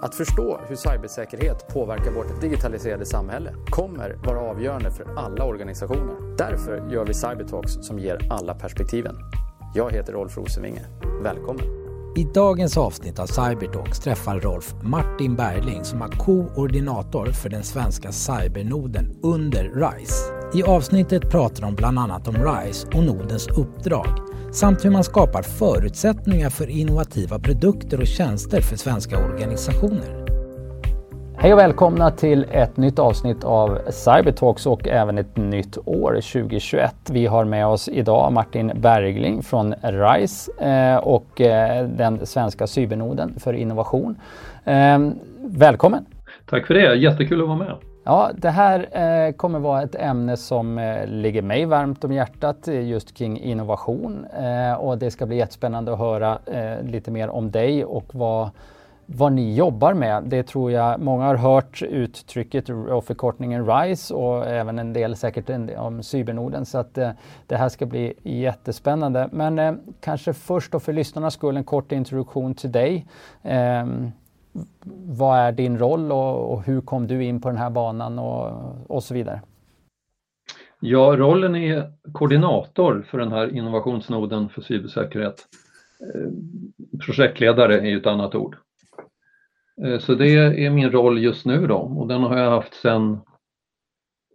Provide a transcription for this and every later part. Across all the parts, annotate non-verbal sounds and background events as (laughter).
Att förstå hur cybersäkerhet påverkar vårt digitaliserade samhälle kommer vara avgörande för alla organisationer. Därför gör vi Cybertalks som ger alla perspektiven. Jag heter Rolf Rosenvinge. Välkommen! I dagens avsnitt av Cybertalks träffar Rolf Martin Bergling som är koordinator för den svenska cybernoden under RISE. I avsnittet pratar de bland annat om RISE och nodens uppdrag samt hur man skapar förutsättningar för innovativa produkter och tjänster för svenska organisationer. Hej och välkomna till ett nytt avsnitt av Cybertalks och även ett nytt år 2021. Vi har med oss idag Martin Bergling från RISE eh, och eh, den svenska cybernoden för innovation. Eh, välkommen! Tack för det, jättekul att vara med. Ja, det här eh, kommer vara ett ämne som eh, ligger mig varmt om hjärtat eh, just kring innovation eh, och det ska bli jättespännande att höra eh, lite mer om dig och vad, vad ni jobbar med. Det tror jag många har hört uttrycket och förkortningen RISE och även en del säkert om cybernoden så att eh, det här ska bli jättespännande. Men eh, kanske först då för lyssnarnas skull en kort introduktion till dig ehm, vad är din roll och, och, hur kom du in på den här banan och, och så vidare? Ja, rollen är koordinator för den här innovationsnoden för cybersäkerhet. Eh, projektledare är ju ett annat ord. Eh, så det är min roll just nu då och den har jag haft sedan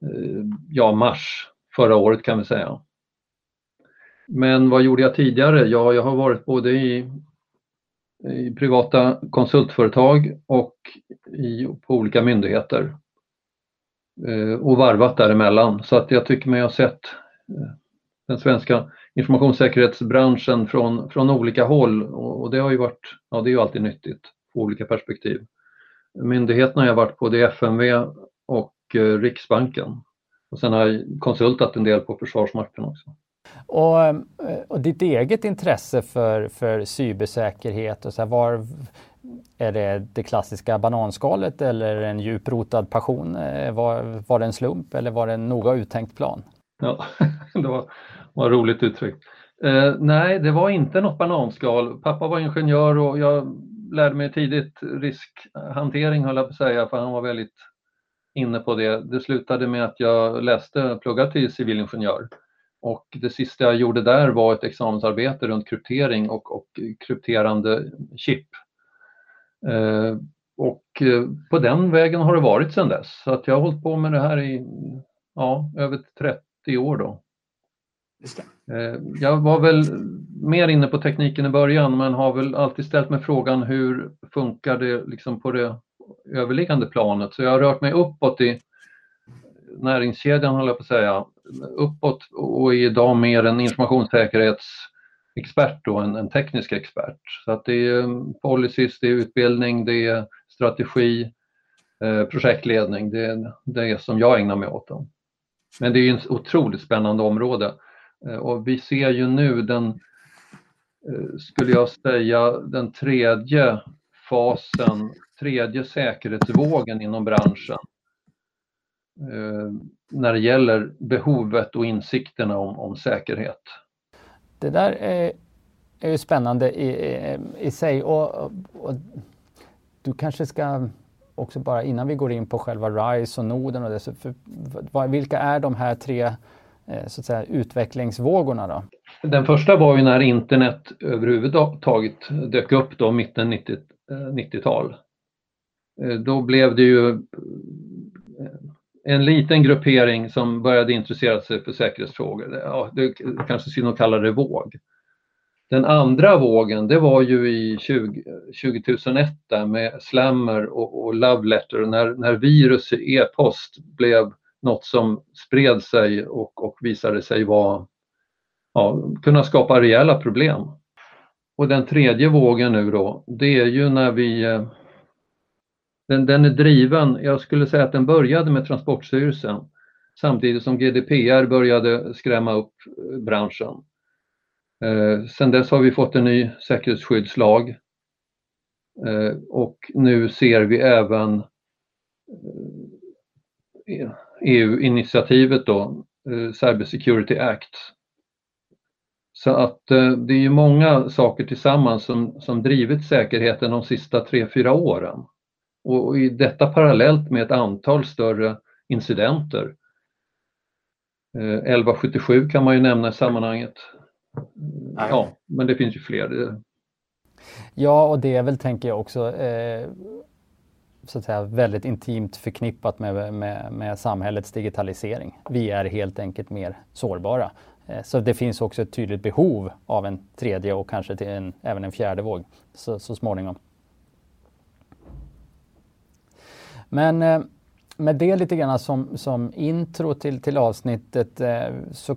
eh, ja, mars förra året kan vi säga. Men vad gjorde jag tidigare? Ja, jag har varit både i i privata konsultföretag och i, på olika myndigheter eh, och varvat däremellan. Så att jag tycker mig ha sett eh, den svenska informationssäkerhetsbranschen från, från olika håll och, det har ju varit, ja det är ju alltid nyttigt på olika perspektiv. Myndigheterna har jag varit på, det är FMV och eh, Riksbanken. Och sen har jag konsultat en del på Försvarsmakten också. Och, eh, och ditt eget intresse för, för cybersäkerhet, och så här, var, är det det klassiska bananskalet eller en djuprotad passion? Eh, var, var det en slump eller var det en noga uttänkt plan? Ja, (laughs) det var, var roligt uttryckt. Eh, nej, det var inte något bananskal. Pappa var ingenjör och jag lärde mig tidigt riskhantering, höll jag på att säga, för han var väldigt inne på det. Det slutade med att jag läste, pluggade till civilingenjör och det sista jag gjorde där var ett examensarbete runt kryptering och, och krypterande chip. Eh, och eh, på den vägen har det varit sedan dess. Så att jag har hållit på med det här i ja, över 30 år då. Eh, jag var väl mer inne på tekniken i början men har väl alltid ställt mig frågan hur funkar det liksom på det överliggande planet? Så jag har rört mig uppåt i näringskedjan, håller jag på att säga, uppåt och är idag mer en informationssäkerhetsexpert då, en, en teknisk expert. Så att det är mm, policies, det är utbildning, det är strategi, eh, projektledning, det är det som jag ägnar mig åt. Dem. Men det är ett otroligt spännande område eh, och vi ser ju nu den, eh, skulle jag säga, den tredje fasen, tredje säkerhetsvågen inom branschen när det gäller behovet och insikterna om, om säkerhet. Det där är, är ju spännande i, i sig och, och, du kanske ska också bara innan vi går in på själva RISE och noden och det, så för, vilka är de här tre eh, så att säga, utvecklingsvågorna då? Den första var ju när internet överhuvudtaget dök upp då mitten 90, 90-tal. Eh, då blev det ju en liten gruppering som började intressera sig för säkerhetsfrågor. Ja, det kanske synd att kalla det våg. Den andra vågen, det var ju i 20, 2001 där med Slammer och, och Love Letter när, när virus i e-post blev något som spred sig och, och visade sig vara, ja, kunna skapa rejäla problem. Och den tredje vågen nu då, det är ju när vi eh, den, den är driven, jag skulle säga att den började med Transportstyrelsen samtidigt som GDPR började skrämma upp eh, branschen. Eh, sen dess har vi fått en ny säkerhetsskyddslag eh, och nu ser vi även eh, e EU-initiativet då, eh, Cyber Security Act. Så att eh, det är ju många saker tillsammans som, som drivit säkerheten de sista tre, fyra åren och i detta parallellt med ett antal större incidenter. 1177 kan man ju nämna i sammanhanget. Ja, men det finns ju fler. Ja, och det är väl, tänker jag också, eh, så att säga, väldigt intimt förknippat med, med, med samhällets digitalisering. Vi är helt enkelt mer sårbara. Eh, så det finns också ett tydligt behov av en tredje och kanske till en, även en fjärde våg så, så småningom. Men eh, med det lite grann som, som intro till, till avsnittet eh, så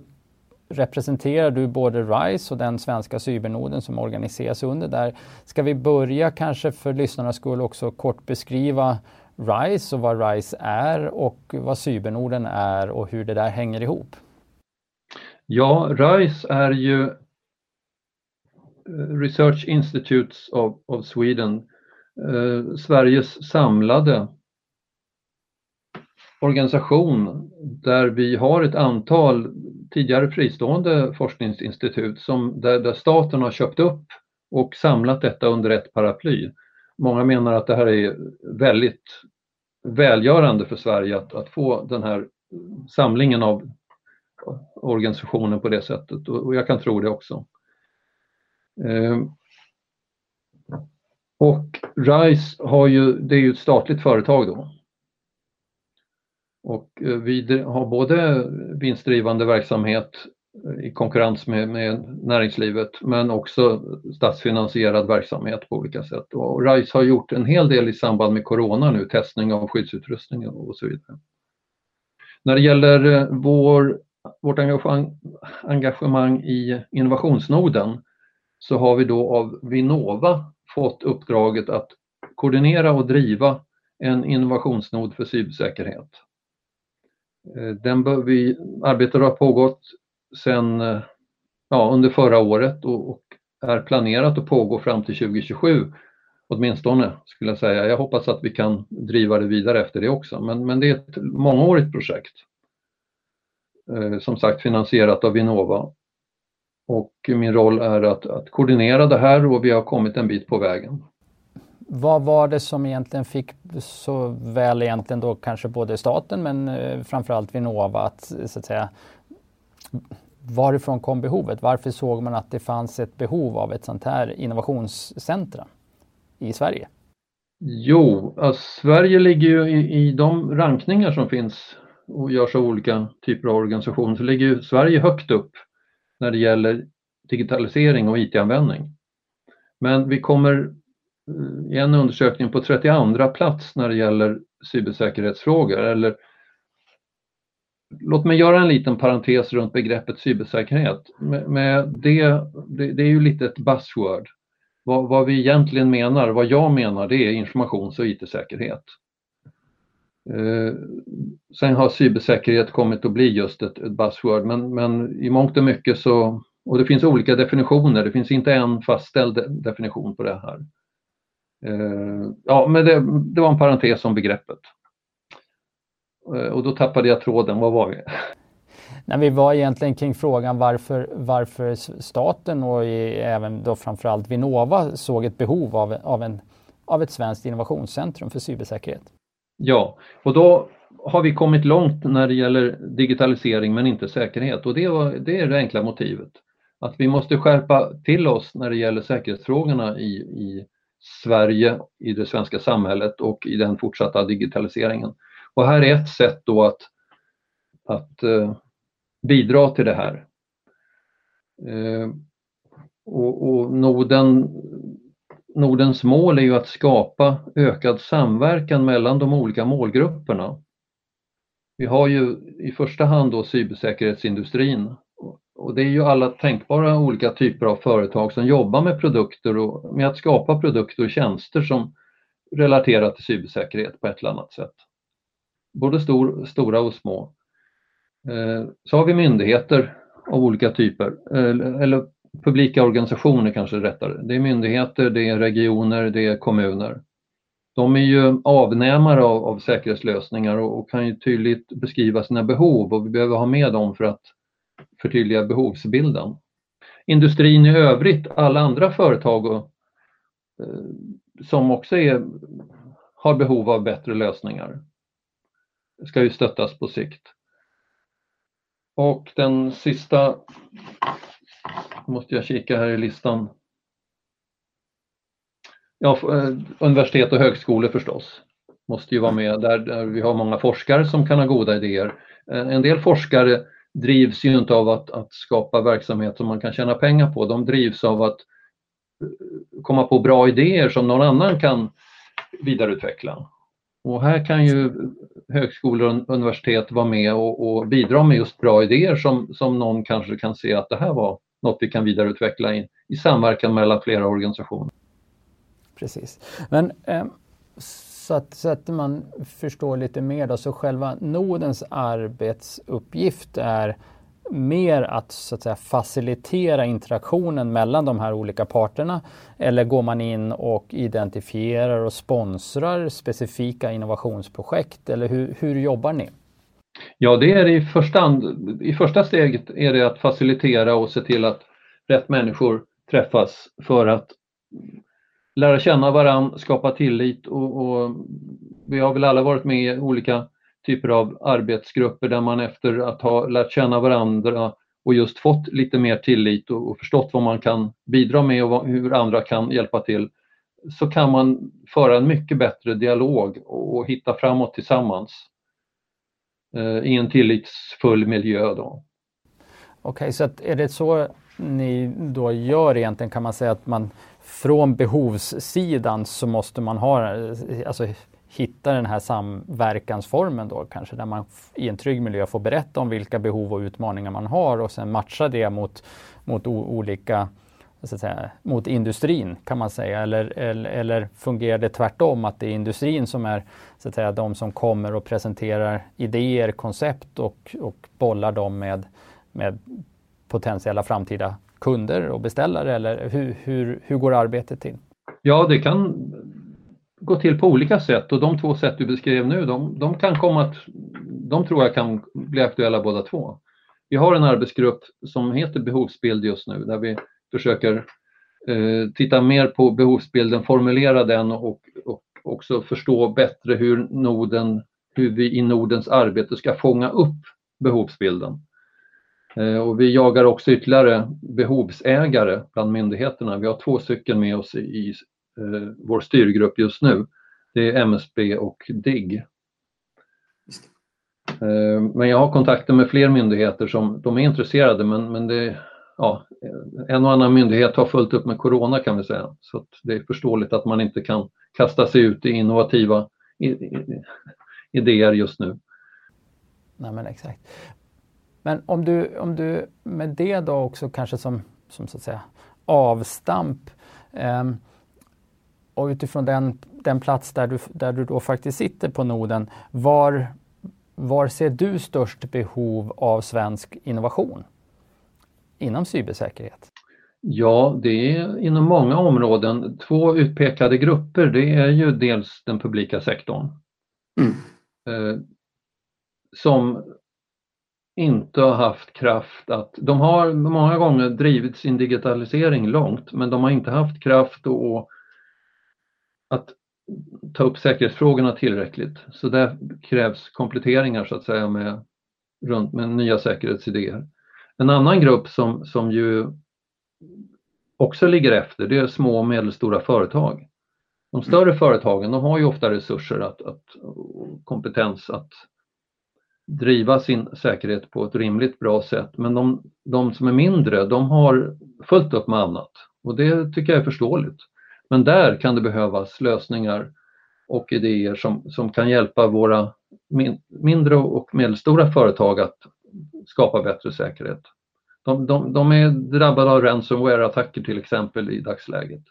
representerar du både RISE och den svenska cybernoden som organiseras under där. Ska vi börja kanske för lyssnarnas skull också kort beskriva RISE och vad RISE är och vad cybernoden är och hur det där hänger ihop? Ja, RISE är ju eh, Research Institutes of, of Sweden, eh, Sveriges samlade organisation där vi har ett antal tidigare fristående forskningsinstitut som, där, där staten har köpt upp och samlat detta under ett paraply. Många menar att det här är väldigt välgörande för Sverige att, att få den här samlingen av organisationen på det sättet och, och jag kan tro det också. Eh, och RISE har ju, det är ju ett statligt företag då och eh, vi har både vinstdrivande verksamhet eh, i konkurrens med, med, näringslivet men också statsfinansierad verksamhet på olika sätt. Och RISE har gjort en hel del i samband med corona nu, testning av skyddsutrustning och så vidare. När det gäller eh, vår, vårt engagemang, engagemang i innovationsnoden så har vi då av Vinnova fått uppdraget att koordinera och driva en innovationsnod för cybersäkerhet. Eh, den bör vi, arbetet har pågått sedan eh, ja, under förra året och, och är planerat att pågå fram till 2027 åtminstone skulle jag säga. Jag hoppas att vi kan driva det vidare efter det också men, men det är ett mångårigt projekt. Eh, som sagt finansierat av Vinnova. Och min roll är att, att koordinera det här och vi har kommit en bit på vägen. Vad var det som egentligen fick så väl egentligen då kanske både staten men eh, framförallt Vinnova att så att säga varifrån kom behovet? Varför såg man att det fanns ett behov av ett sånt här innovationscentra i Sverige? Jo, alltså, Sverige ligger ju i, i de rankningar som finns och görs av olika typer av organisationer så ligger ju Sverige högt upp när det gäller digitalisering och IT-användning. Men vi kommer i en undersökning på 32 plats när det gäller cybersäkerhetsfrågor. Eller, låt mig göra en liten parentes runt begreppet cybersäkerhet. Med, med det, det, det, är ju lite ett buzzword. Vad, vad, vi egentligen menar, vad jag menar, det är informations och IT-säkerhet. Eh, sen har cybersäkerhet kommit att bli just ett, ett buzzword, men, men i mångt och mycket så, och det finns olika definitioner, det finns inte en fastställd definition på det här. Eh, ja, men det, det, var en parentes om begreppet. Eh, och då tappade jag tråden, vad var vi? När vi var egentligen kring frågan varför, varför staten och i, även då framförallt Vinnova såg ett behov av, av, en, av ett svenskt innovationscentrum för cybersäkerhet. Ja, och då har vi kommit långt när det gäller digitalisering men inte säkerhet och det, var, det är det enkla motivet. Att vi måste skärpa till oss när det gäller säkerhetsfrågorna i, i Sverige, i det svenska samhället och i den fortsatta digitaliseringen. Och här är ett sätt då att, att eh, bidra till det här. Eh, och, och Norden, Nordens mål är ju att skapa ökad samverkan mellan de olika målgrupperna. Vi har ju i första hand då cybersäkerhetsindustrin och det är ju alla tänkbara olika typer av företag som jobbar med produkter och med att skapa produkter och tjänster som relaterar till cybersäkerhet på ett eller annat sätt. Både stor, stora och små. Eh, så har vi myndigheter av olika typer, eh, eller publika organisationer kanske rättare. Det är myndigheter, det är regioner, det är kommuner. De är ju avnämare av, av säkerhetslösningar och, och kan ju tydligt beskriva sina behov och vi behöver ha med dem för att förtydliga behovsbilden. Industrin i övrigt, alla andra företag och, eh, som också är, har behov av bättre lösningar. Ska ju stöttas på sikt. Och den sista måste jag kika här i listan. Ja, eh, universitet och högskolor förstås måste ju vara med där, där vi har många forskare som kan ha goda idéer. Eh, en del forskare drivs ju inte av att, att skapa verksamhet som man kan tjäna pengar på. De drivs av att eh, komma på bra idéer som någon annan kan vidareutveckla. Och här kan ju högskolor och universitet vara med och, och, bidra med just bra idéer som, som någon kanske kan se att det här var något vi kan vidareutveckla i, i samverkan mellan flera organisationer. Precis. Men eh, så, att, så att man förstår lite mer då, så själva nodens arbetsuppgift är mer att, så att säga, facilitera interaktionen mellan de här olika parterna? Eller går man in och identifierar och sponsrar specifika innovationsprojekt? Eller hur, hur jobbar ni? Ja, det är i första, hand, i första steget är det att facilitera och se till att rätt människor träffas för att lära känna varandra, skapa tillit och, och vi har väl alla varit med i olika typer av arbetsgrupper där man efter att ha lärt känna varandra och just fått lite mer tillit och, och förstått vad man kan bidra med och vad, hur andra kan hjälpa till så kan man föra en mycket bättre dialog och, och hitta framåt tillsammans eh, i en tillitsfull miljö. Då. Okej, okay, så är det så ni då gör egentligen kan man säga att man från behovssidan så måste man ha, alltså hitta den här samverkansformen då kanske där man i en trygg miljö får berätta om vilka behov och utmaningar man har och sen matcha det mot, mot olika så att säga, mot industrin kan man säga. Eller, eller, eller, fungerar det tvärtom att det är industrin som är så att säga, de som kommer och presenterar idéer, koncept och, och bollar dem med, med potentiella framtida kunder och beställare eller hur, hur, hur går arbetet till? Ja, det kan gå till på olika sätt och de två sätt du beskrev nu, de, de kan komma att, de tror jag kan bli aktuella båda två. Vi har en arbetsgrupp som heter Behovsbild just nu där vi försöker eh, titta mer på behovsbilden, formulera den och, och också förstå bättre hur, Norden, hur vi i Nordens arbete ska fånga upp behovsbilden. Eh, och vi jagar också ytterligare behovsägare bland myndigheterna. Vi har två stycken med oss i eh, vår styrgrupp just nu. Det är MSB och DIGG. Eh, men jag har kontakter med fler myndigheter som de är intresserade men, men det, ja, en och annan myndighet har fullt upp med corona kan vi säga. Så det är förståeligt att man inte kan kasta sig ut i innovativa idéer just nu. Nej, men exakt. Men om du, om du med det då också kanske som, som så att säga avstamp eh, och utifrån den, den plats där du, där du då faktiskt sitter på noden, var, var ser du störst behov av svensk innovation inom cybersäkerhet? Ja, det är inom många områden. Två utpekade grupper, det är ju dels den publika sektorn. Mm. Eh, som inte har haft kraft att, de har många gånger drivit sin digitalisering långt men de har inte haft kraft och, att ta upp säkerhetsfrågorna tillräckligt. Så där krävs kompletteringar så att säga med, runt, med nya säkerhetsidéer. En annan grupp som, som ju också ligger efter det är små och medelstora företag. De större företagen de har ju ofta resurser att, att, och kompetens att driva sin säkerhet på ett rimligt bra sätt. Men de, de som är mindre, de har fullt upp med annat och det tycker jag är förståeligt. Men där kan det behövas lösningar och idéer som, som kan hjälpa våra min, mindre och medelstora företag att skapa bättre säkerhet. De, de, de är drabbade av ransomware-attacker till exempel i dagsläget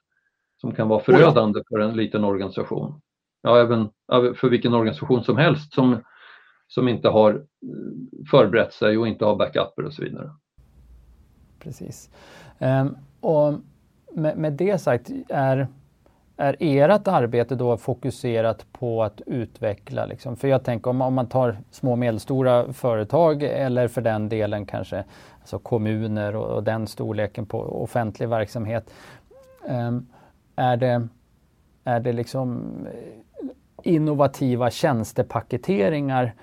som kan vara förödande för en liten organisation. Ja, även för vilken organisation som helst som som inte har eh, förberett sig och inte har backuper och så vidare. Precis. Ehm, och med, med, det sagt, är, är ert arbete då fokuserat på att utveckla? Liksom? För jag tänker om, om man tar små och medelstora företag eller för den delen kanske alltså kommuner och, och den storleken på offentlig verksamhet. Ehm, är det, är det liksom eh, innovativa tjänstepaketeringar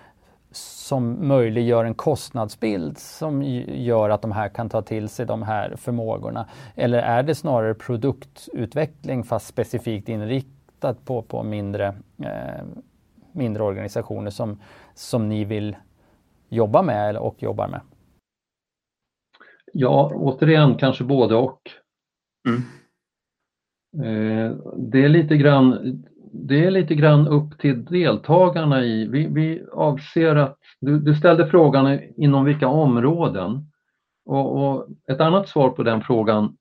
som möjliggör en kostnadsbild som gör att de här kan ta till sig de här förmågorna? Eller är det snarare produktutveckling fast specifikt inriktat på, på mindre, eh, mindre organisationer som, som ni vill jobba med och jobbar med? Ja, återigen kanske både och. Mm. Eh, det är lite grann det är lite grann upp till deltagarna i, vi, vi avser att, du, du, ställde frågan inom vilka områden och, och, ett annat svar på den frågan,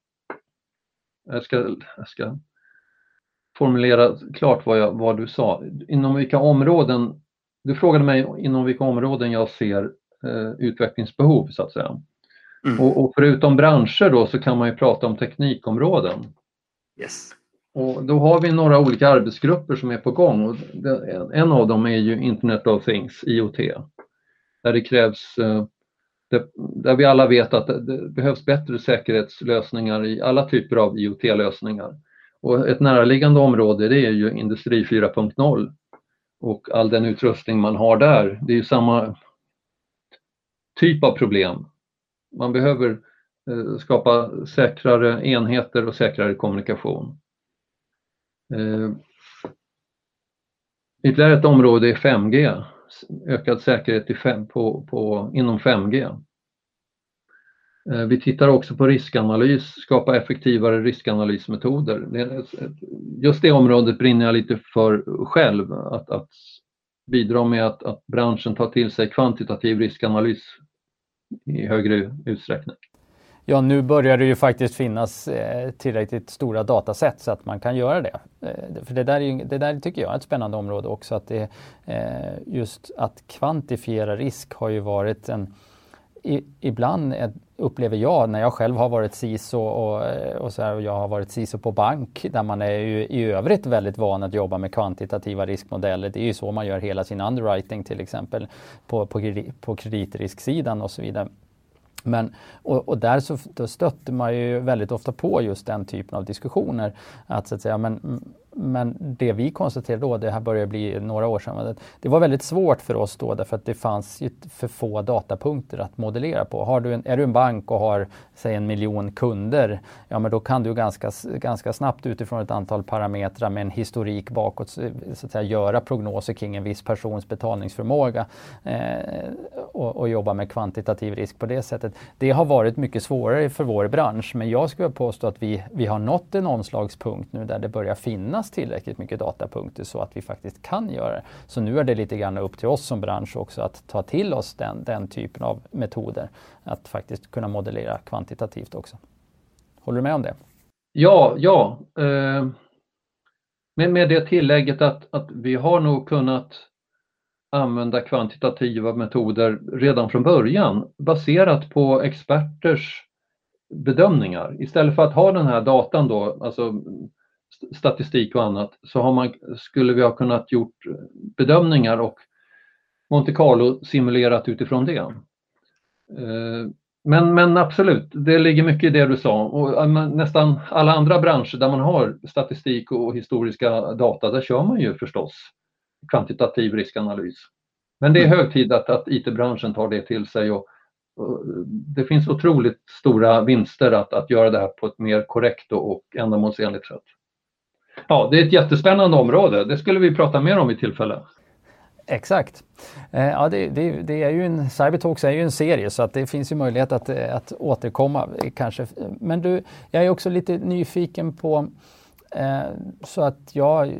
jag ska, jag ska formulera klart vad, jag, vad du sa, inom vilka områden, du frågade mig inom vilka områden jag ser eh, utvecklingsbehov så att säga. Mm. Och, och, förutom branscher då så kan man ju prata om teknikområden. Yes. Och då har vi några olika arbetsgrupper som är på gång. Och en av dem är ju Internet of Things, IoT. Där det krävs, eh, där vi alla vet att det behövs bättre säkerhetslösningar i alla typer av IoT-lösningar. Och ett näraliggande område det är ju Industri 4.0 och all den utrustning man har där. Det är ju samma typ av problem. Man behöver eh, skapa säkrare enheter och säkrare kommunikation. Eh, ytterligare ett område är 5G, ökad säkerhet i fem, på, på, inom 5G. Eh, vi tittar också på riskanalys, skapa effektivare riskanalysmetoder. Just det området brinner jag lite för själv, att, att bidra med att, att branschen tar till sig kvantitativ riskanalys i högre utsträckning. Ja, nu börjar det ju faktiskt finnas eh, tillräckligt stora dataset så att man kan göra det. Eh, för det där, är, det där tycker jag är ett spännande område också. Att det, eh, just att kvantifiera risk har ju varit en i, ibland upplever jag när jag själv har varit CISO och, eh, och, så här, och jag har varit CISO på bank där man är ju i övrigt väldigt van att jobba med kvantitativa riskmodeller. Det är ju så man gör hela sin underwriting till exempel på, på, på kreditriskiksidan och så vidare. Men, och, och, där så då stötte man ju väldigt ofta på just den typen av diskussioner. Att, så att säga, men, men det vi konstaterade då, det här börjar bli några år sedan, det var väldigt svårt för oss då därför att det fanns ju för få datapunkter att modellera på. Har du en, är du en bank och har säg en miljon kunder, ja men då kan du ganska, ganska snabbt utifrån ett antal parametrar med en historik bakåt så att säga, göra prognoser kring en viss persons betalningsförmåga eh, och, och, jobba med kvantitativ risk på det sättet. Det har varit mycket svårare för vår bransch men jag skulle påstå att vi, vi har nått en omslagspunkt nu där det börjar finnas finnas tillräckligt mycket datapunkter så att vi faktiskt kan göra det. Så nu är det lite grann upp till oss som bransch också att ta till oss den, den typen av metoder. Att faktiskt kunna modellera kvantitativt också. Håller du med om det? Ja, ja. Eh, med, med det tillägget att, att vi har nog kunnat använda kvantitativa metoder redan från början baserat på experters bedömningar. Istället för att ha den här datan då, alltså statistik och annat så man, skulle vi ha kunnat gjort bedömningar och Monte Carlo simulerat utifrån det. Eh, men, men absolut, det ligger mycket i det du sa och nästan alla andra branscher där man har statistik och historiska data, där kör man ju förstås kvantitativ riskanalys. Men det är hög tid att, att IT-branschen tar det till sig och, och, det finns otroligt stora vinster att, att göra det här på ett mer korrekt och, och ändamålsenligt sätt. Ja, det är ett jättespännande område. Det skulle vi prata mer om i tillfälle. Exakt. Eh, ja, det, det, det, är ju en, Cybertalks är ju en serie så att det finns ju möjlighet att, eh, att återkomma eh, kanske. Men du, jag är också lite nyfiken på eh, så att jag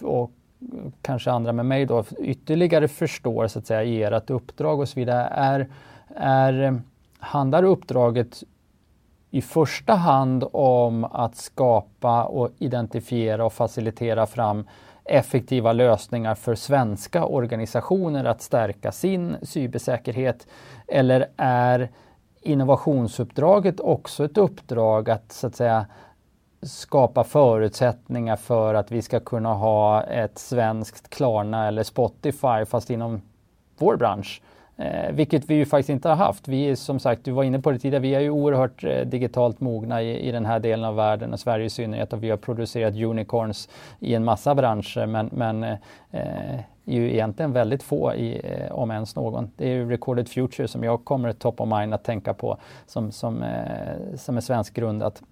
och kanske andra med mig då ytterligare förstår så att säga ert uppdrag och så vidare. Är, är, handlar uppdraget i första hand om att skapa och identifiera och facilitera fram effektiva lösningar för svenska organisationer att stärka sin cybersäkerhet? Eller är innovationsuppdraget också ett uppdrag att så att säga skapa förutsättningar för att vi ska kunna ha ett svenskt Klarna eller Spotify fast inom vår bransch? Eh, vilket vi ju faktiskt inte har haft. Vi är som sagt, du var inne på det tidigare, vi är ju oerhört eh, digitalt mogna i, i den här delen av världen och Sverige i synnerhet och vi har producerat unicorns i en massa branscher men, men eh, är ju egentligen väldigt få, i, eh, om ens någon. Det är ju Recorded Future som jag kommer top of mind att tänka på som, som, eh, som är svenskgrundat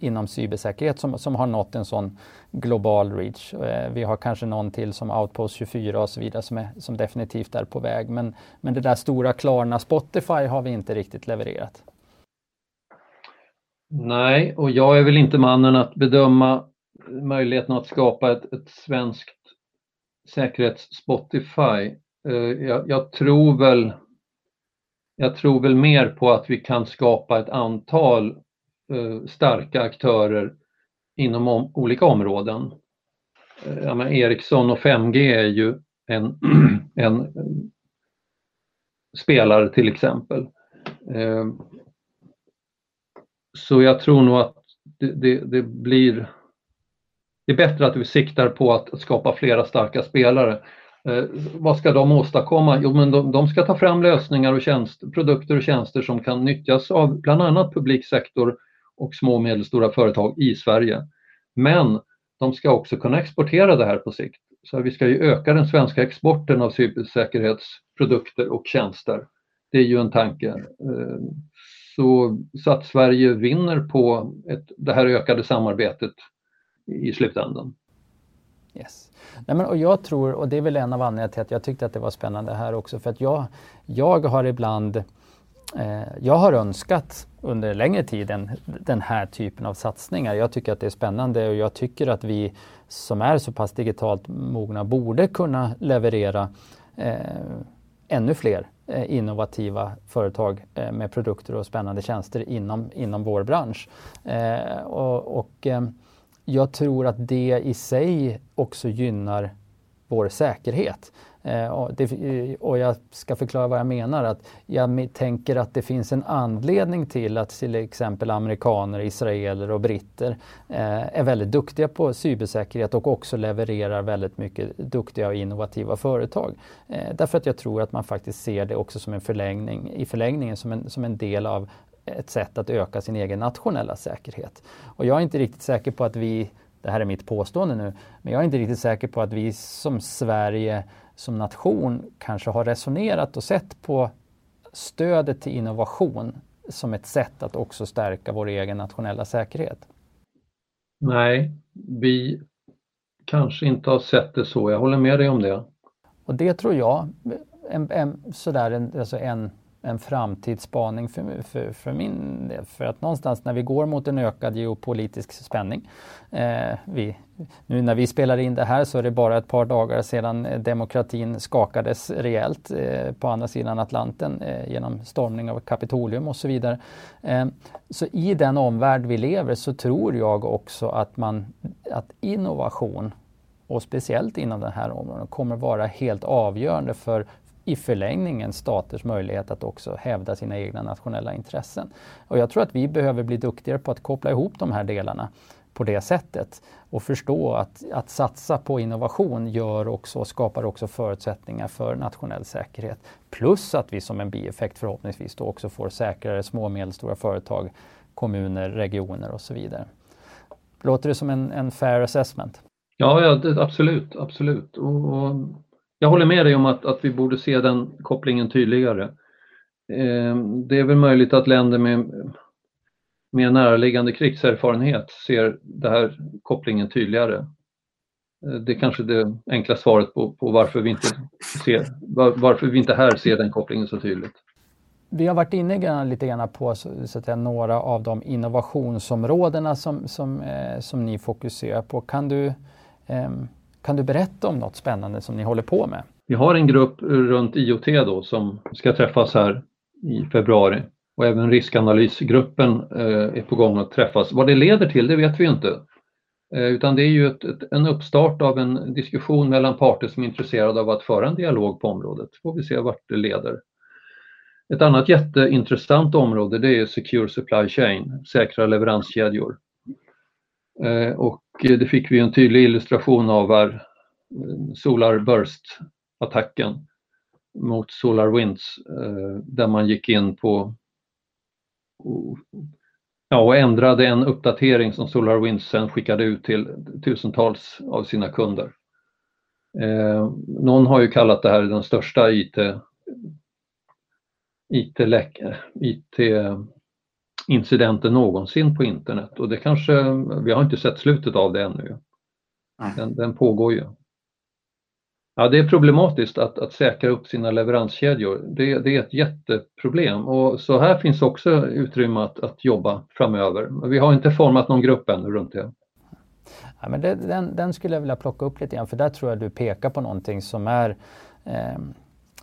inom cybersäkerhet som, som har nått en sån global reach. Eh, vi har kanske någon till som Outpost 24 och så vidare som, är, som definitivt är på väg. Men, men det där stora Klarna Spotify har vi inte riktigt levererat. Nej, och jag är väl inte mannen att bedöma möjligheten att skapa ett, ett svenskt säkerhets-Spotify. Eh, jag, jag, tror väl jag tror väl mer på att vi kan skapa ett antal Eh, starka aktörer inom om, olika områden. Eh, ja, men Ericsson och 5G är ju en, (clears throat) en eh, spelare till exempel. Så jag tror nog att det, det, det blir det är bättre att vi siktar på att skapa flera starka spelare. Eh, vad ska de åstadkomma? Jo, men de, de, ska ta fram lösningar och tjänst, produkter och tjänster som kan nyttjas av bland annat publiksektor och små och medelstora företag i Sverige. Men de ska också kunna exportera det här på sikt. Så vi ska ju öka den svenska exporten av cybersäkerhetsprodukter och tjänster. Det är ju en tanke. Eh, så, så att Sverige vinner på ett, det här ökade samarbetet i slutändan. Yes. Nej, men, och jag tror, och det är väl en av anledningarna till att jag tyckte att det var spännande här också, för att jag, jag har ibland Eh, jag har önskat under längre tid en, den här typen av satsningar. Jag tycker att det är spännande och jag tycker att vi som är så pass digitalt mogna borde kunna leverera eh, ännu fler eh, innovativa företag eh, med produkter och spännande tjänster inom, inom vår bransch. Eh, och, och eh, jag tror att det i sig också gynnar vår säkerhet. Eh, och, det, eh, och, jag ska förklara vad jag menar. Att jag tänker att det finns en anledning till att till exempel amerikaner, israeler och britter eh, är väldigt duktiga på cybersäkerhet och också levererar väldigt mycket duktiga och innovativa företag. Eh, därför att jag tror att man faktiskt ser det också som en förlängning, i förlängningen som en, som en del av ett sätt att öka sin egen nationella säkerhet. Och jag är inte riktigt säker på att vi, det här är mitt påstående nu, men jag är inte riktigt säker på att vi som Sverige som nation kanske har resonerat och sett på stödet till innovation som ett sätt att också stärka vår egen nationella säkerhet. Nej, vi kanske inte har sett det så. Jag håller med dig om det. Och det tror jag, en, en, sådär en, alltså en en framtidsspaning för, för, för min del. För att någonstans när vi går mot en ökad geopolitisk spänning. Eh, vi, nu när vi spelar in det här så är det bara ett par dagar sedan eh, demokratin skakades rejält eh, på andra sidan Atlanten eh, genom stormning av Kapitolium och så vidare. Eh, så i den omvärld vi lever så tror jag också att, man, att innovation och speciellt inom den här området kommer vara helt avgörande för i förlängningen staters möjlighet att också hävda sina egna nationella intressen. Och jag tror att vi behöver bli duktigare på att koppla ihop de här delarna på det sättet och förstå att, att satsa på innovation gör också, skapar också förutsättningar för nationell säkerhet. Plus att vi som en bieffekt förhoppningsvis då också får säkrare små och medelstora företag, kommuner, regioner och så vidare. Låter det som en, en fair assessment? Ja, ja det, absolut, absolut. Och, och jag håller med dig om att, att vi borde se den kopplingen tydligare. Eh, det är väl möjligt att länder med mer närliggande krigserfarenhet ser den här kopplingen tydligare. Eh, det är kanske det enkla svaret på, på varför, vi inte ser, var, varför vi inte här ser den kopplingen så tydligt. Vi har varit inne lite grann på så, så att säga, några av de innovationsområdena som, som, eh, som ni fokuserar på. Kan du eh, kan du berätta om något spännande som ni håller på med? Vi har en grupp runt IoT då som ska träffas här i februari och även riskanalysgruppen eh, är på gång att träffas. Vad det leder till, det vet vi inte. Eh, utan det är ju ett, ett, en uppstart av en diskussion mellan parter som är intresserade av att föra en dialog på området. Får vi se vart det leder. Ett annat jätteintressant område det är Secure Supply Chain, säkra leveranskedjor. Eh, och det fick vi en tydlig illustration av här, Solar Burst-attacken. mot SolarWinds Winds eh, där man gick in på ja, och ändrade en uppdatering som SolarWinds sen skickade ut till tusentals av sina kunder. Eh, någon har ju kallat det här den största IT, IT, eh, IT incidenten någonsin på internet och det kanske, vi har inte sett slutet av det ännu. Den, den pågår ju. Ja, det är problematiskt att, att säkra upp sina leveranskedjor. Det, det, är ett jätteproblem och så här finns också utrymme att, att jobba framöver. Vi har inte format någon grupp ännu runt det. Ja, men det, den, den, skulle jag vilja plocka upp lite grann för där tror jag du pekar på någonting som är eh,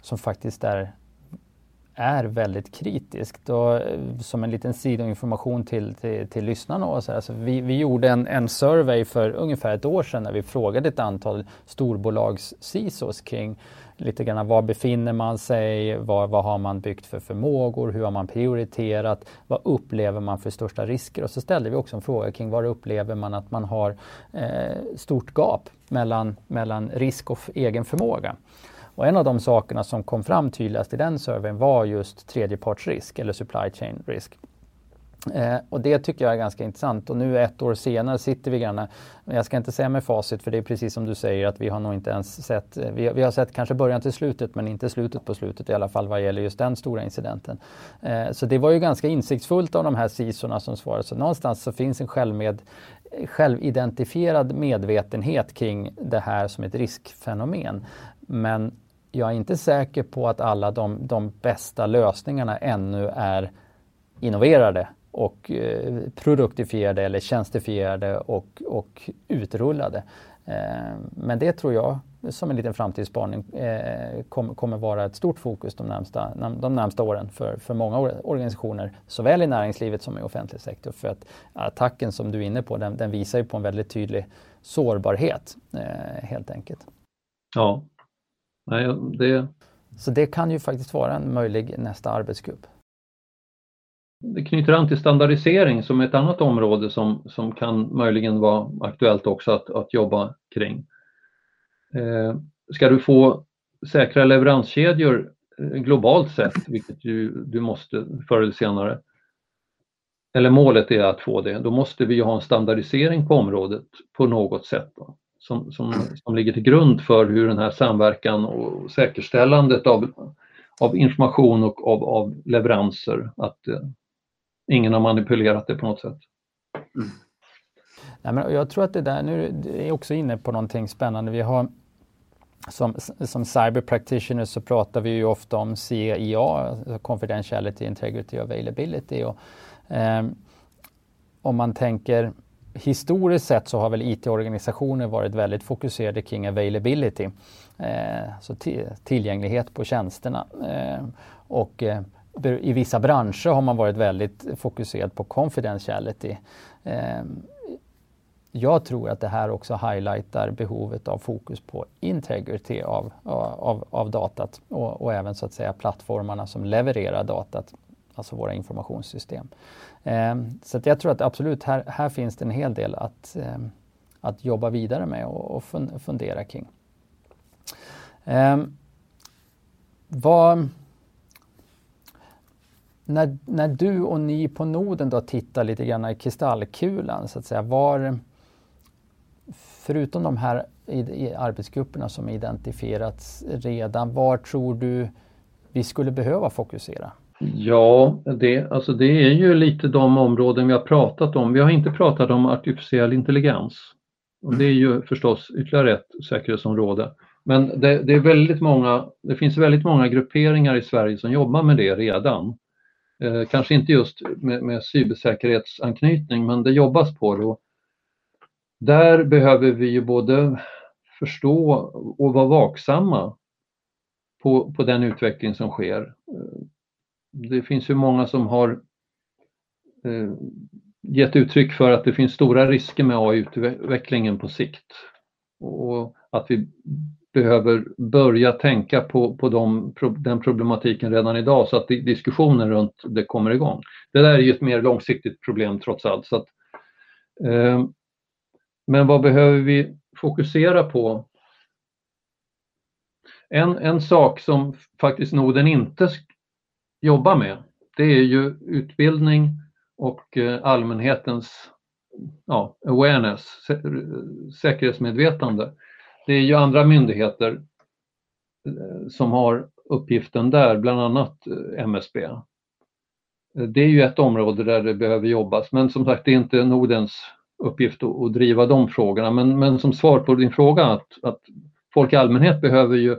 som faktiskt är är väldigt kritiskt. Och eh, som en liten sidoinformation till, till, till lyssnarna. Och så här, så vi, vi gjorde en, en survey för ungefär ett år sedan när vi frågade ett antal storbolags CISOs kring lite grann var befinner man sig, vad, vad har man byggt för förmågor, hur har man prioriterat, vad upplever man för största risker? Och så ställde vi också en fråga kring var upplever man att man har eh, stort gap mellan, mellan risk och egen förmåga. Och en av de sakerna som kom fram tydligast i den surveyn var just tredjepartsrisk eller supply chain risk. Eh, och det tycker jag är ganska intressant och nu ett år senare sitter vi grann, jag ska inte säga med facit för det är precis som du säger att vi har nog inte ens sett, eh, vi, vi har sett kanske början till slutet men inte slutet på slutet i alla fall vad gäller just den stora incidenten. Eh, så det var ju ganska insiktsfullt av de här sisorna som svarade så någonstans så finns en självmed, självidentifierad medvetenhet kring det här som ett riskfenomen. Men jag är inte säker på att alla de, de bästa lösningarna ännu är innoverade och eh, produktifierade eller tjänstifierade och, och utrullade. Eh, men det tror jag, som en liten framtidsspaning, eh, kom, kommer vara ett stort fokus de närmsta, de närmsta åren för, för många organisationer, såväl i näringslivet som i offentlig sektor. För att attacken som du är inne på, den, den visar ju på en väldigt tydlig sårbarhet eh, helt enkelt. Ja, Nej, det... Så det kan ju faktiskt vara en möjlig nästa arbetsgrupp. Det knyter an till standardisering som är ett annat område som, som kan möjligen vara aktuellt också att, att jobba kring. Eh, ska du få säkra leveranskedjor eh, globalt sett, vilket du, du måste förr eller senare, eller målet är att få det, då måste vi ha en standardisering på området på något sätt. Då som, som, som ligger till grund för hur den här samverkan och säkerställandet av, av information och av, av leveranser, att eh, ingen har manipulerat det på något sätt. Mm. Nej, men jag tror att det där, nu är också inne på någonting spännande. Vi har som, som cyber practitioners så pratar vi ju ofta om CIA, alltså Confidentiality, Integrity, Availability. Och, eh, om man tänker historiskt sett så har väl IT-organisationer varit väldigt fokuserade kring availability, eh, så tillgänglighet på tjänsterna. Eh, och eh, i vissa branscher har man varit väldigt fokuserad på confidentiality. Eh, jag tror att det här också highlightar behovet av fokus på integrity av, av, av datat och, och även så att säga plattformarna som levererar datat, alltså våra informationssystem. Ehm, så jag tror att absolut, här, här finns det en hel del att, ehm, att jobba vidare med och, och fundera kring. Ehm, vad, när, när du och ni på Noden då tittar lite grann i kristallkulan, så att säga, var, förutom de här i, i arbetsgrupperna som identifierats redan, var tror du vi skulle behöva fokusera? Ja, det, alltså det är ju lite de områden vi har pratat om. Vi har inte pratat om artificiell intelligens. Och det är ju förstås ytterligare ett säkerhetsområde. Men det, det, är väldigt många, det finns väldigt många grupperingar i Sverige som jobbar med det redan. Eh, kanske inte just med, med cybersäkerhetsanknytning, men det jobbas på det. Och där behöver vi ju både förstå och vara vaksamma på, på den utveckling som sker det finns ju många som har eh, gett uttryck för att det finns stora risker med AI-utvecklingen på sikt. Och att vi behöver börja tänka på, på de, den problematiken redan idag så att diskussionen runt det kommer igång. Det där är ju ett mer långsiktigt problem trots allt. Så att, eh, men vad behöver vi fokusera på? En, en sak som faktiskt Norden inte jobbar med, det är ju utbildning och eh, allmänhetens ja, awareness, säkerhetsmedvetande. Det är ju andra myndigheter eh, som har uppgiften där, bland annat eh, MSB. Det är ju ett område där det behöver jobbas, men som sagt det är inte Nordens uppgift att, driva de frågorna. Men, men som svar på din fråga att, att folk i allmänhet behöver ju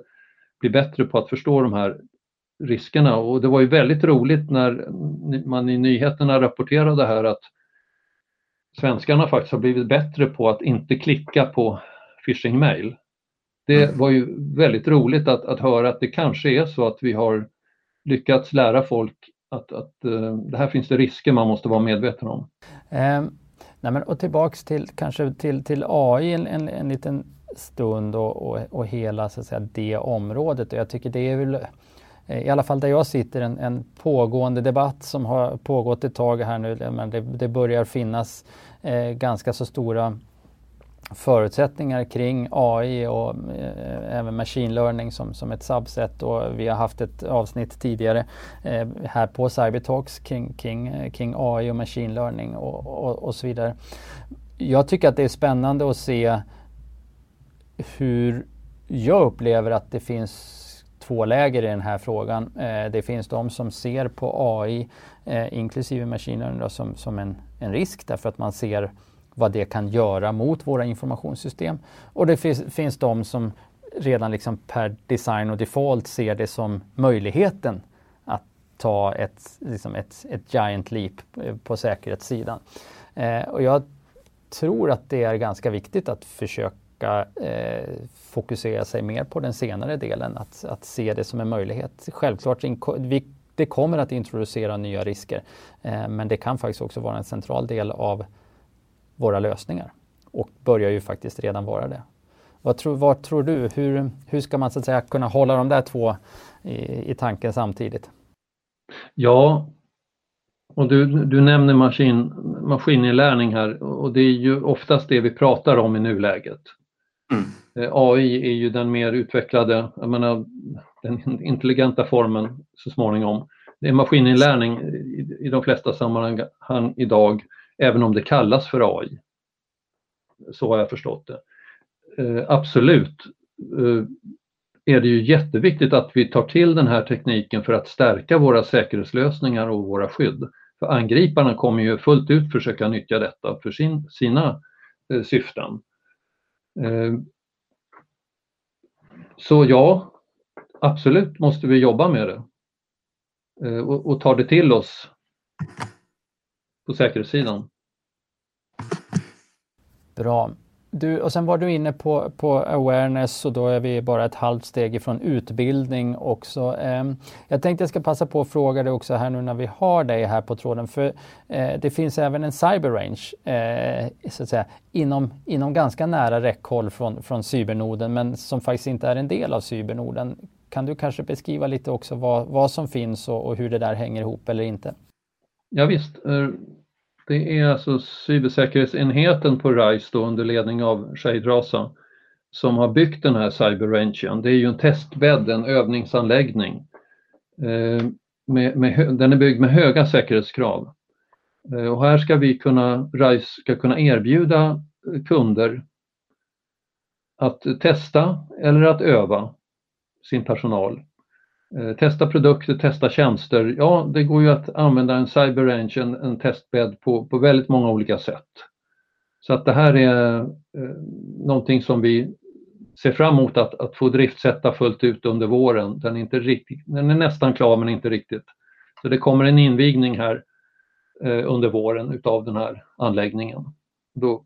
bli bättre på att förstå de här riskerna och det var ju väldigt roligt när man i nyheterna rapporterade här att svenskarna faktiskt har blivit bättre på att inte klicka på phishing-mail. Det mm. var ju väldigt roligt att, att höra att det kanske är så att vi har lyckats lära folk att, att uh, det här finns det risker man måste vara medveten om. Um, nej men, och tillbaks till kanske till, till AI en, en, en liten stund och, och, och, hela så att säga, det området. Och jag tycker det är väl Eh, i alla fall där jag sitter, en, en pågående debatt som har pågått ett tag här nu. Men det, det börjar finnas eh, ganska så stora förutsättningar kring AI och eh, även machine learning som, som ett subset och vi har haft ett avsnitt tidigare eh, här på Cybertalks kring, kring, eh, kring AI och machine learning och, och, och, så vidare. Jag tycker att det är spännande att se hur jag upplever att det finns två läger i den här frågan. Eh, det finns de som ser på AI, eh, inklusive machine learning, som, som en, en risk därför att man ser vad det kan göra mot våra informationssystem. Och det finns, finns de som redan liksom per design och default ser det som möjligheten att ta ett, liksom ett, ett giant leap eh, på säkerhetssidan. Eh, och jag tror att det är ganska viktigt att försöka eh, fokusera sig mer på den senare delen, att, att se det som en möjlighet. Självklart, vi, det kommer att introducera nya risker, eh, men det kan faktiskt också vara en central del av våra lösningar och börjar ju faktiskt redan vara det. Vad tror, vad tror du? Hur, hur ska man så att säga kunna hålla de där två i, i tanken samtidigt? Ja, och du, du nämner maskin, maskininlärning här och det är ju oftast det vi pratar om i nuläget. Mm. Eh, AI är ju den mer utvecklade, jag menar, den intelligenta formen så småningom. Det är maskininlärning i, i de flesta sammanhang idag även om det kallas för AI. Så har jag förstått det. Eh, absolut eh, är det ju jätteviktigt att vi tar till den här tekniken för att stärka våra säkerhetslösningar och våra skydd. För angriparna kommer ju fullt ut försöka nyttja detta för sin, sina eh, syften. Eh, så ja, absolut måste vi jobba med det eh, och, och ta det till oss på säkerhetssidan. Bra. Du, och sen var du inne på, på awareness och då är vi bara ett halvt steg ifrån utbildning också. Eh, jag tänkte jag ska passa på att fråga dig också här nu när vi har dig här på tråden. För eh, det finns även en cyberrange eh, så att säga, inom, inom ganska nära räckhåll från, från cybernoden men som faktiskt inte är en del av cybernoden. Kan du kanske beskriva lite också vad, vad som finns och, och hur det där hänger ihop eller inte? Ja, visst. Eh, det är alltså cybersäkerhetsenheten på RISE då, under ledning av Shahid Raza som har byggt den här cyberrangen. Det är ju en testbädd, en övningsanläggning. Eh, med, med, den är byggd med höga säkerhetskrav. Eh, och här ska vi kunna, RISE ska kunna erbjuda kunder att testa eller att öva sin personal Eh, testa produkter, testa tjänster. Ja, det går ju att använda en CyberRange, en, en testbädd på, på väldigt många olika sätt. Så att det här är eh, någonting som vi ser fram emot att, att få driftsätta fullt ut under våren. Den är, inte riktigt, den är nästan klar men inte riktigt. Så det kommer en invigning här eh, under våren utav den här anläggningen. Då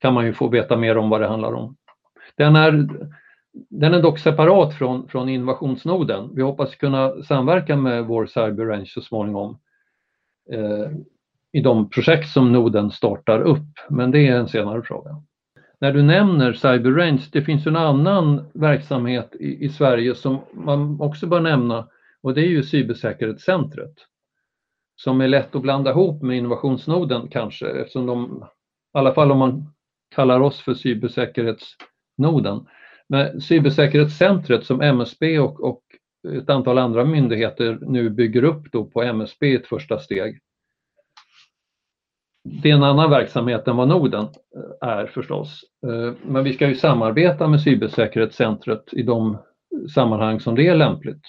kan man ju få veta mer om vad det handlar om. Den är den är dock separat från, från innovationsnoden. Vi hoppas kunna samverka med vår CyberRange så småningom eh, i de projekt som noden startar upp, men det är en senare fråga. När du nämner CyberRange, det finns en annan verksamhet i, i Sverige som man också bör nämna och det är ju Cybersäkerhetscentret som är lätt att blanda ihop med innovationsnoden kanske eftersom de, i alla fall om man kallar oss för cybersäkerhetsnoden, men cybersäkerhetscentret som MSB och, och ett antal andra myndigheter nu bygger upp då på MSB i ett första steg. Det är en annan verksamhet än vad Norden eh, är förstås. Eh, men vi ska ju samarbeta med cybersäkerhetscentret i de sammanhang som det är lämpligt.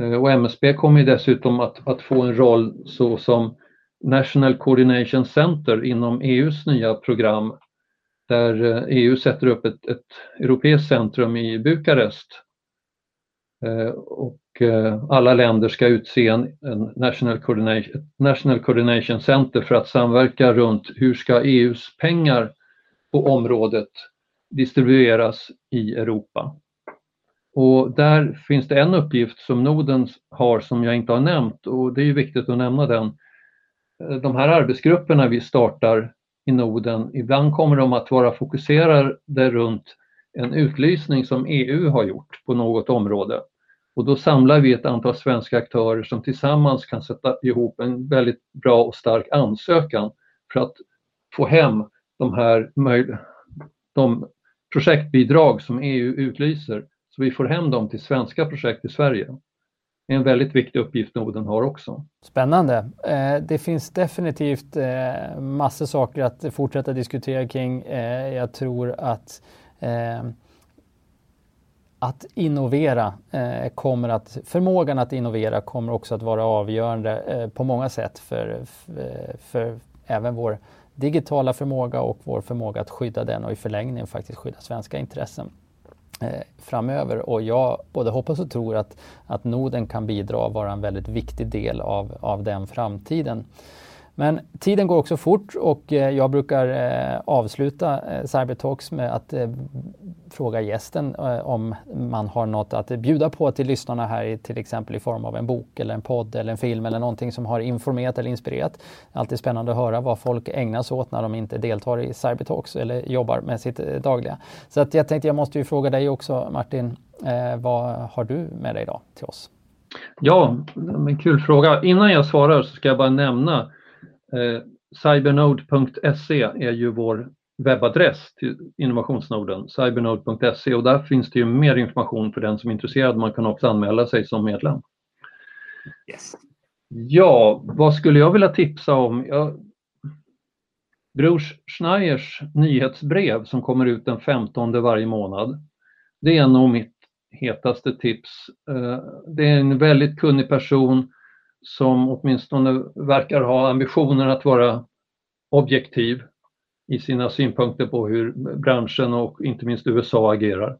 Eh, och MSB kommer dessutom att, att få en roll så som National Coordination Center inom EUs nya program där eh, EU sätter upp ett, ett europeiskt centrum i Bukarest eh, och eh, alla länder ska utse en, en National, Coordination, National Coordination Center för att samverka runt hur ska EUs pengar på området distribueras i Europa. Och där finns det en uppgift som Norden har som jag inte har nämnt och det är ju viktigt att nämna den. De här arbetsgrupperna vi startar i Norden, ibland kommer de att vara fokuserade runt en utlysning som EU har gjort på något område. Och då samlar vi ett antal svenska aktörer som tillsammans kan sätta ihop en väldigt bra och stark ansökan för att få hem de här de projektbidrag som EU utlyser så vi får hem dem till svenska projekt i Sverige. Det är en väldigt viktig uppgift Norden har också. Spännande. Eh, det finns definitivt eh, massor saker att fortsätta diskutera kring. Eh, jag tror att att innovera kommer att, förmågan att innovera kommer också att vara avgörande på många sätt för, för, för, även vår digitala förmåga och vår förmåga att skydda den och i förlängningen faktiskt skydda svenska intressen Eh, framöver. Och jag både hoppas och tror att, att Norden kan bidra och vara en väldigt viktig del av, av den framtiden. Men tiden går också fort och eh, jag brukar eh, avsluta eh, Cybertalks med att fråga gästen om man har något att bjuda på till lyssnarna här, till exempel i form av en bok eller en podd eller en film eller någonting som har informerat eller inspirerat. Alltid spännande att höra vad folk ägnar sig åt när de inte deltar i Cybertalks eller jobbar med sitt dagliga. Så att jag tänkte jag måste ju fråga dig också Martin, vad har du med dig idag till oss? Ja, en kul fråga. Innan jag svarar så ska jag bara nämna cybernode.se är ju vår webbadress till Innovationsnorden, cybernode.se och där finns det ju mer information för den som är intresserad. Man kan också anmäla sig som medlem. Yes. Ja, vad skulle jag vilja tipsa om? Ja, Brors Schneiers nyhetsbrev som kommer ut den 15 varje månad. Det är nog mitt hetaste tips. Eh, det är en väldigt kunnig person som åtminstone verkar ha ambitionen att vara objektiv i sina synpunkter på hur branschen och inte minst USA agerar.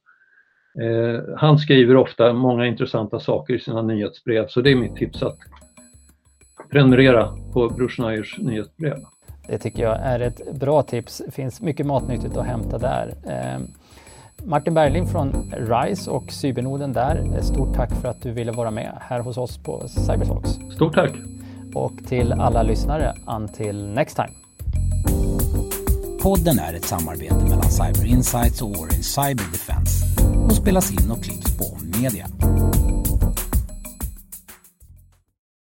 Eh, han skriver ofta många intressanta saker i sina nyhetsbrev så det är mitt tips att prenumerera på Bror nyhetsbrev. Det tycker jag är ett bra tips. Det finns mycket matnyttigt att hämta där. Eh, Martin Bergling från RISE och Cybernoden där. Stort tack för att du ville vara med här hos oss på Cybertalks. Stort tack! Och till alla lyssnare, until next time. Podden är ett samarbete mellan Cyber Insights och Orange Cyber Defense och spelas in och klipps på Media.